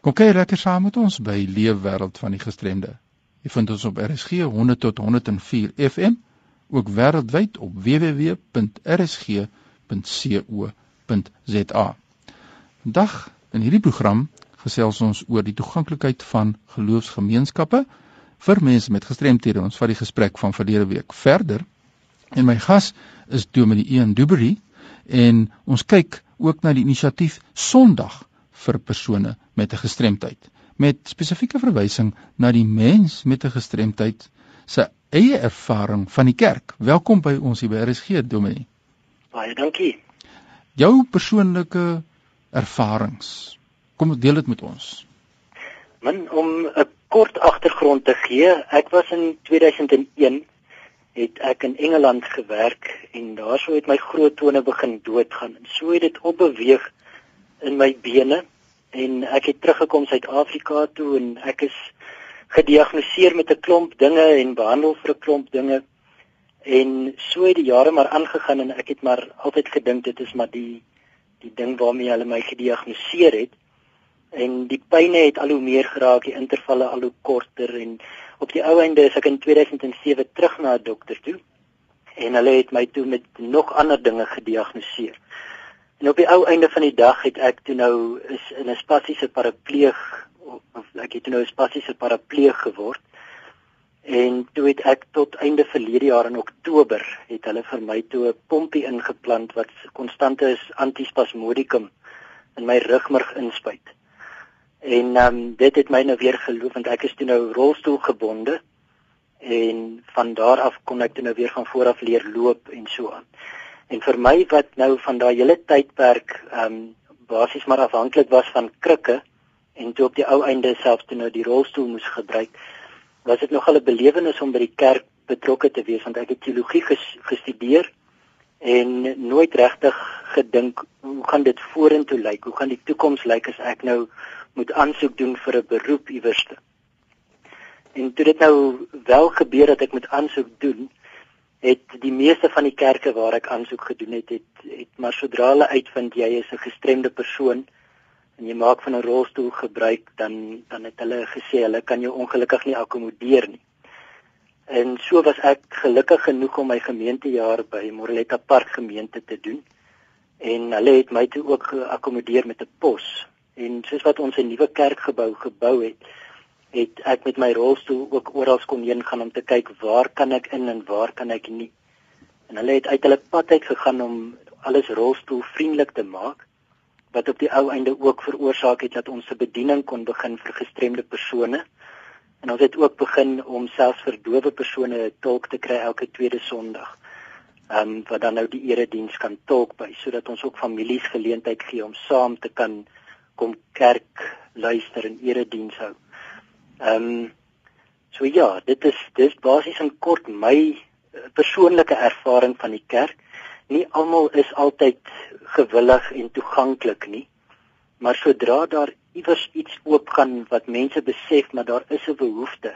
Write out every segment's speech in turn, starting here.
Kom kyk lekker saam met ons by Leefwêreld van die Gestremde. Jy vind ons op RSG 100 tot 104 FM, ook wêreldwyd op www.rsg.co.za. Vandag in hierdie program gesels ons oor die toeganklikheid van geloofsgemeenskappe vir mense met gestremthede. Ons vat die gesprek van verlede week verder. En my gas is Dominee Ian Dubery en ons kyk ook na die inisiatief Sondag vir persone met 'n gestremdheid met spesifieke verwysing na die mens met 'n gestremdheid se eie ervaring van die kerk. Welkom by ons hier by RSG Dominee. Baie dankie. Jou persoonlike ervarings. Kom deel dit met ons. Man om 'n kort agtergrond te gee, ek was in 2001 het ek in Engeland gewerk en daarso het my groot tone begin doodgaan. En so het dit opbeweeg in my bene en ek het teruggekom Suid-Afrika toe en ek is gediagnoseer met 'n klomp dinge en behandel vir 'n klomp dinge. En so het die jare maar aangegaan en ek het maar altyd gedink dit is maar die die ding waarmee hulle my gediagnoseer het. En die pyne het al hoe meer geraak die intervalle al hoe korter en op die ou einde is ek in 2007 terug na 'n dokter toe. En hulle het my toe met nog ander dinge gediagnoseer En op die ou einde van die dag het ek toe nou is in 'n spasiese parapleeg of ek het toe nou 'n spasiese parapleeg geword. En toe het ek tot einde verlede jaar in Oktober het hulle vir my toe 'n pompie ingeplant wat konstante antispasmodikum in my rugmerg inspuit. En ehm um, dit het my nou weer geloof want ek is toe nou rolstoel gebonde en van daar af kon ek toe nou weer van voor af leer loop en so aan. En vir my wat nou van daai hele tydperk ehm um, basies maar afhanklik was van krikke en toe op die ou einde selfs toe nou die rolstoel moes gebruik, was dit nogal 'n belewenis om by die kerk betrokke te wees want ek het teologie ges, gestudeer en nooit regtig gedink hoe gaan dit vorentoe lyk? Hoe gaan die toekoms lyk as ek nou moet aansoek doen vir 'n beroep iewerste? En toe dit nou wel gebeur dat ek moet aansoek doen, het die meeste van die kerke waar ek aansoek gedoen het, het het maar sodra hulle uitvind jy is 'n gestremde persoon en jy maak van 'n rolstoel gebruik, dan dan het hulle gesê hulle kan jou ongelukkig nie akkommodeer nie. En so was ek gelukkig genoeg om my gemeentejaar by Moreletta Park gemeente te doen. En hulle het my toe ook geakkommodeer met 'n pos. En soos wat ons 'n nuwe kerkgebou gebou het, het ek met my rolstoel ook oral kon heen gaan om te kyk waar kan ek in en waar kan ek nie. En hulle het uit hulle pad uit gegaan om alles rolstoelvriendelik te maak wat op die ou einde ook veroorsaak het dat ons se bediening kon begin vir gestremde persone. En ons het ook begin om selfs vir dowe persone 'n tolk te kry elke tweede Sondag. Ehm um, wat dan nou die erediens kan tolk by sodat ons ook families geleentheid gee om saam te kan kom kerk luister en erediens hou. Ehm um, so ja, dit is dis basies in kort my eh, persoonlike ervaring van die kerk. Nie almal is altyd gewillig en toeganklik nie. Maar sodra daar iewers iets oopgaan wat mense besef maar daar is 'n behoefte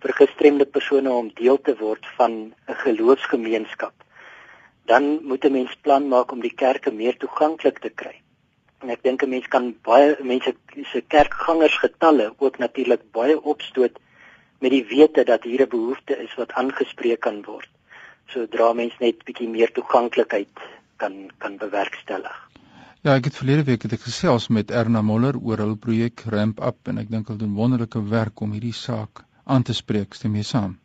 vir gestremde persone om deel te word van 'n geloofsgemeenskap, dan moet 'n mens plan maak om die kerke meer toeganklik te kry. En ek dink 'n mens kan baie mense se kerkgangersgetalle ook natuurlik baie opstoot met die wete dat hier 'n behoefte is wat aangespreek kan word. Sodra mens net bietjie meer toeganklikheid kan kan bewerkstellig. Ja, ek het verlede week het ek gesels met Erna Moller oor hul projek Ramp Up en ek dink hulle doen wonderlike werk om hierdie saak aan te spreek. Stem jy saam?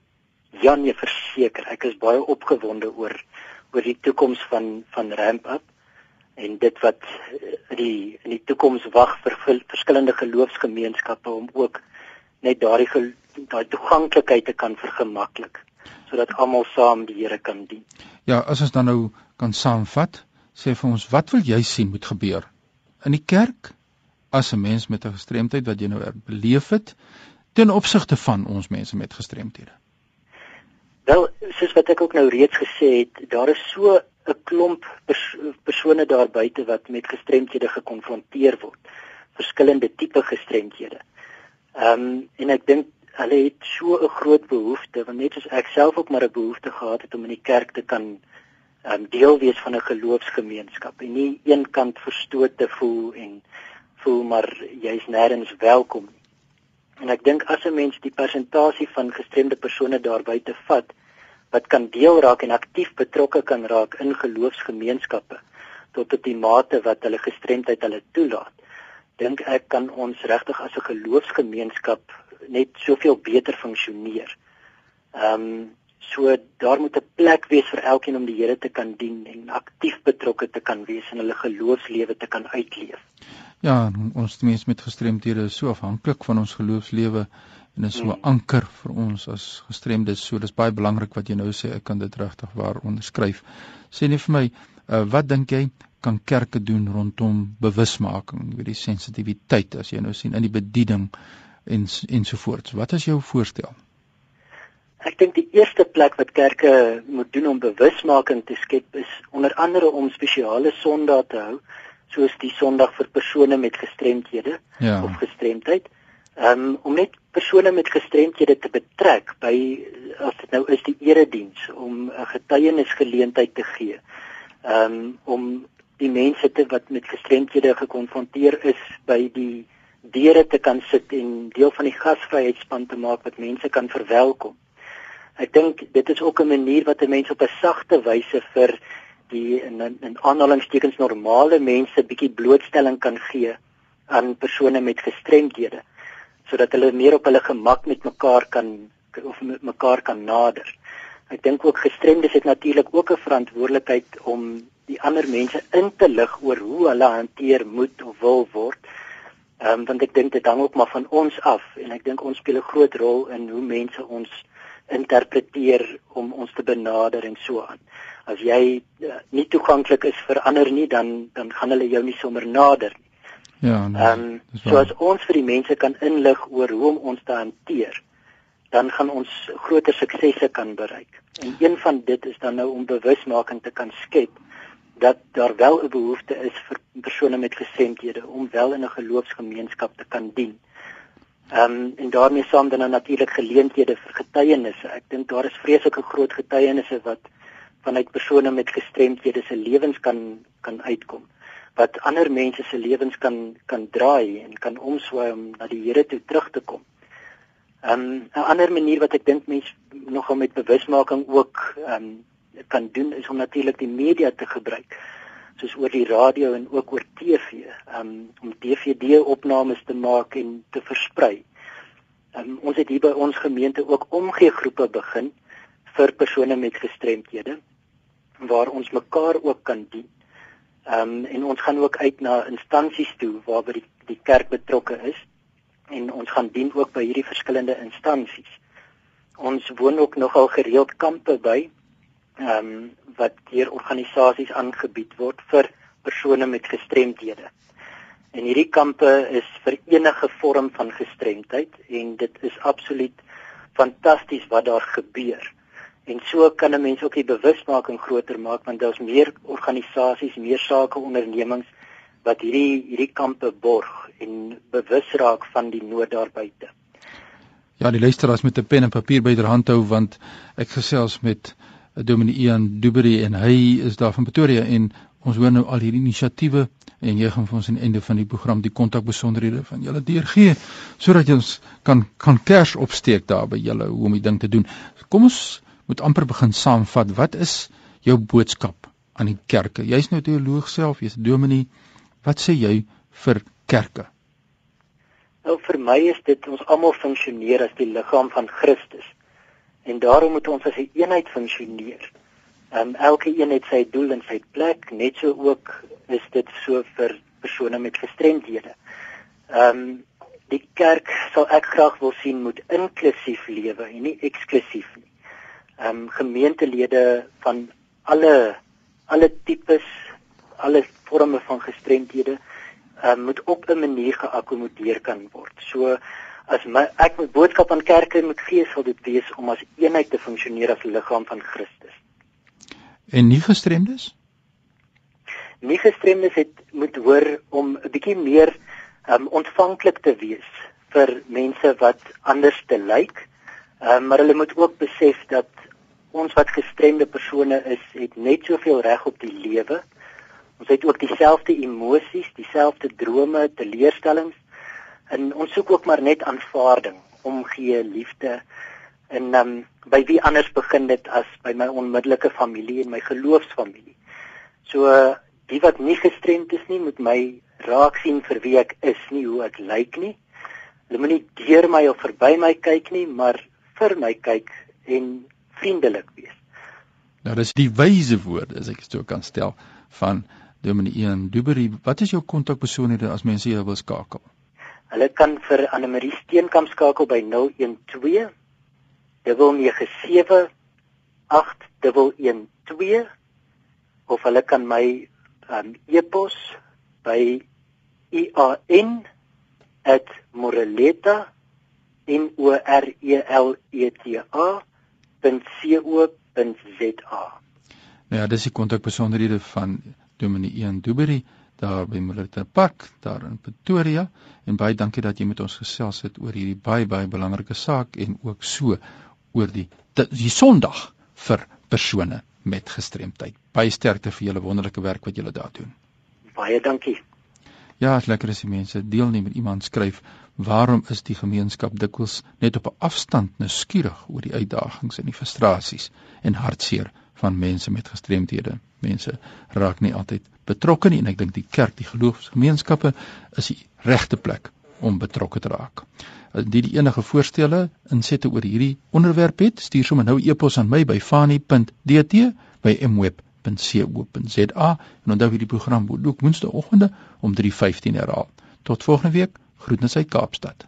Ja, nee, verseker. Ek is baie opgewonde oor oor die toekoms van van Ramp Up en dit wat in die in die toekoms wag vir verskillende geloofsgemeenskappe om ook net daardie daai toeganklikheid te kan vergemaklik sodat almal saam die Here kan dien. Ja, as ons dan nou kan saamvat, sê vir ons wat wil jy sien moet gebeur in die kerk as 'n mens met 'n gestremdheid wat jy nou beleef het ten opsigte van ons mense met gestremthede. Wel, soos wat ek ook nou reeds gesê het, daar is so 'n klomp pers persone daar buite wat met gestremthede gekonfronteer word. Verskillende tipe gestremthede. Ehm um, en ek dink hulle het so 'n groot behoefte, want net soos ek self ook maar 'n behoefte gehad het om in die kerk te kan ehm um, deel wees van 'n geloofsgemeenskap en nie eenkant verstoot te voel en voel maar jy's nêrens welkom nie. En ek dink as 'n mens die persentasie van gestremde persone daar buite vat wat kan deel raak en aktief betrokke kan raak in geloofsgemeenskappe tot op die mate wat hulle gestremdheid hulle toelaat, dink ek kan ons regtig as 'n geloofsgemeenskap net soveel beter funksioneer. Ehm um, so daar moet 'n plek wees vir elkeen om die Here te kan dien en aktief betrokke te kan wees en hulle geloofslewe te kan uitleef. Ja, ons mense met gestremdhede is so afhanklik van ons geloofslewe en is so 'n mm. anker vir ons as gestremdes. So dis baie belangrik wat jy nou sê, ek kan dit regtig waar onderskryf. Sê net vir my, uh, wat dink jy kan kerke doen rondom bewusmaking, weet die sensitiwiteit as jy nou sien in die bediening en ensovoorts. Wat is jou voorstel? Ek dink die eerste plek wat kerke moet doen om bewusmaking te skep is onder andere om spesiale Sondae te hou, soos die Sondag vir persone met gestremthede ja. of gestremdheid. Um, om net persone met gestremthede te betrek by as dit nou is die erediens om 'n getuienisgeleentheid te gee. Um om die mense te wat met gestremthede gekonfronteer is by die deure te kan sit en deel van die gasvryheidspan te maak wat mense kan verwelkom. Ek dink dit is ook 'n manier wat 'n mens op 'n sagte wyse vir die in in aanhalingstekens normale mense bietjie blootstelling kan gee aan persone met gestremdhede sodat hulle meer op hulle gemak met mekaar kan of met mekaar kan nader. Ek dink ook gestremdes het natuurlik ook 'n verantwoordelikheid om die ander mense in te lig oor hoe hulle hanteer moet of wil word Ehm um, want ek dink dit hang ook maar van ons af en ek dink ons speel 'n groot rol in hoe mense ons interpreteer om ons te benader en so aan. As jy uh, nie toeganklik is vir ander nie, dan dan gaan hulle jou nie sommer nader nie. Ja, nee. Ehm um, so as ons vir die mense kan inlig oor hoe om ons te hanteer, dan gaan ons groter suksesse kan bereik. En een van dit is dan nou om bewusmaking te kan skep dat daar wel 'n behoefte is vir persone met gestremthede om wel in 'n geloofsgemeenskap te kan dien. Ehm um, en daarmee saam dan natuurlik geleenthede vir getuienisse. Ek dink daar is vreeslike groot getuienisse wat vanuit persone met gestremthede se lewens kan kan uitkom wat ander mense se lewens kan kan draai en kan omswaai om na die Here toe terug te kom. Ehm um, 'n ander manier wat ek dink mense nogal met bewusmaking ook ehm um, kan doen is om natuurlik die media te gebruik soos oor die radio en ook oor TV um, om DVD-opnames te maak en te versprei. Um, ons het hier by ons gemeente ook omgee groepe begin vir persone met gestremthede waar ons mekaar ook kan dien. Ehm um, en ons gaan ook uit na instansies toe waar by die, die kerk betrokke is en ons gaan dien ook by hierdie verskillende instansies. Ons woon ook nogal gereeld kampe by ehm um, wat deur organisasies aangebied word vir persone met gestremdhede. En hierdie kampe is vir enige vorm van gestremdheid en dit is absoluut fantasties wat daar gebeur. En so kan 'n mens ook die bewusmaking groter maak want daar's meer organisasies, meer sake ondernemings wat hierdie hierdie kampe borg en bewus raak van die nood daar buite. Ja, die luisteraars met 'n pen en papier byderhand hou want ek gesels met Dominee Ian Dubery en hy is daar van Pretoria en ons hoor nou al hierdie inisiatiewe en jy gaan vir ons aan die einde van die program die kontakbesonderhede van julle deurgee sodat jy ons kan kan kers opsteek daar by julle hoe om die ding te doen. Kom ons moet amper begin saamvat. Wat is jou boodskap aan die kerke? Jy's nou teoloog self, jy's dominee. Wat sê jy vir kerke? Nou vir my is dit ons almal funksioneer as die liggaam van Christus en daarom moet ons as 'n eenheid funksioneer. Ehm um, elke een het sy doel en sy plek, net so ook is dit so vir persone met gestremdhede. Ehm um, die kerk sal ek graag wil sien moet inklusief lewe en nie eksklusief nie. Ehm um, gemeentelede van alle alle tipes, alle forme van gestremdhede ehm um, moet op 'n manier geakkommodeer kan word. So as my ek my boodskap aan kerke moet gee sal dit wees om as eenheid te funksioneer as liggaam van Christus. En nie gestremdes? Nie gestremdes het moet hoor om 'n bietjie meer um, ontvanklik te wees vir mense wat anders te lyk. Um, maar hulle moet ook besef dat ons wat gestremde persone is, het net soveel reg op die lewe Ons het ook dieselfde emosies, dieselfde drome, teleurstellings en ons soek ook maar net aanvaarding, omgee, liefde en um, by wie anders begin dit as by my onmiddellike familie en my geloofsfamilie. So die wat nie gestremd is nie, moet my raak sien vir wie ek is, nie hoe ek lyk nie. Hulle moenie deur my of verby my kyk nie, maar vir my kyk en vriendelik wees. Nou dis die wyse woorde as ek dit so kan stel van Dominee Ian Dubery. Wat is jou kontakpersoonhede as mense jou wil skakel? Hulle kan vir Anne-Marie Steenkamp skakel by 012 997 8112 of hulle kan my um, e-pos by ian@moreleta a.co.za. Nou ja, dis die kontakbesonderhede van Dominee Ian Dubery daar by Moreleta Park daar in Pretoria en baie dankie dat jy met ons gesels het oor hierdie baie baie belangrike saak en ook so oor die die Sondag vir persone met gestremdheid. Baie sterkte vir julle wonderlike werk wat julle daar doen. Baie dankie. Ja, is lekker as die mense deelneem en iemand skryf waarom is die gemeenskap dikwels net op 'n afstand nuuskierig oor die uitdagings en die frustrasies en hartseer van mense met gestremthede. Mense raak nie altyd betrokke nie en ek dink die kerk, die geloofsgemeenskappe is die regte plek om betrokke te raak. Indien die enige voorstelle insette oor hierdie onderwerp het, stuur sommer nou e-pos aan my by fani.dt by mweb.co.za en onthou hierdie program word ook woensdaeoggende om 3:15 herhaal. Tot volgende week, groetnisse uit Kaapstad.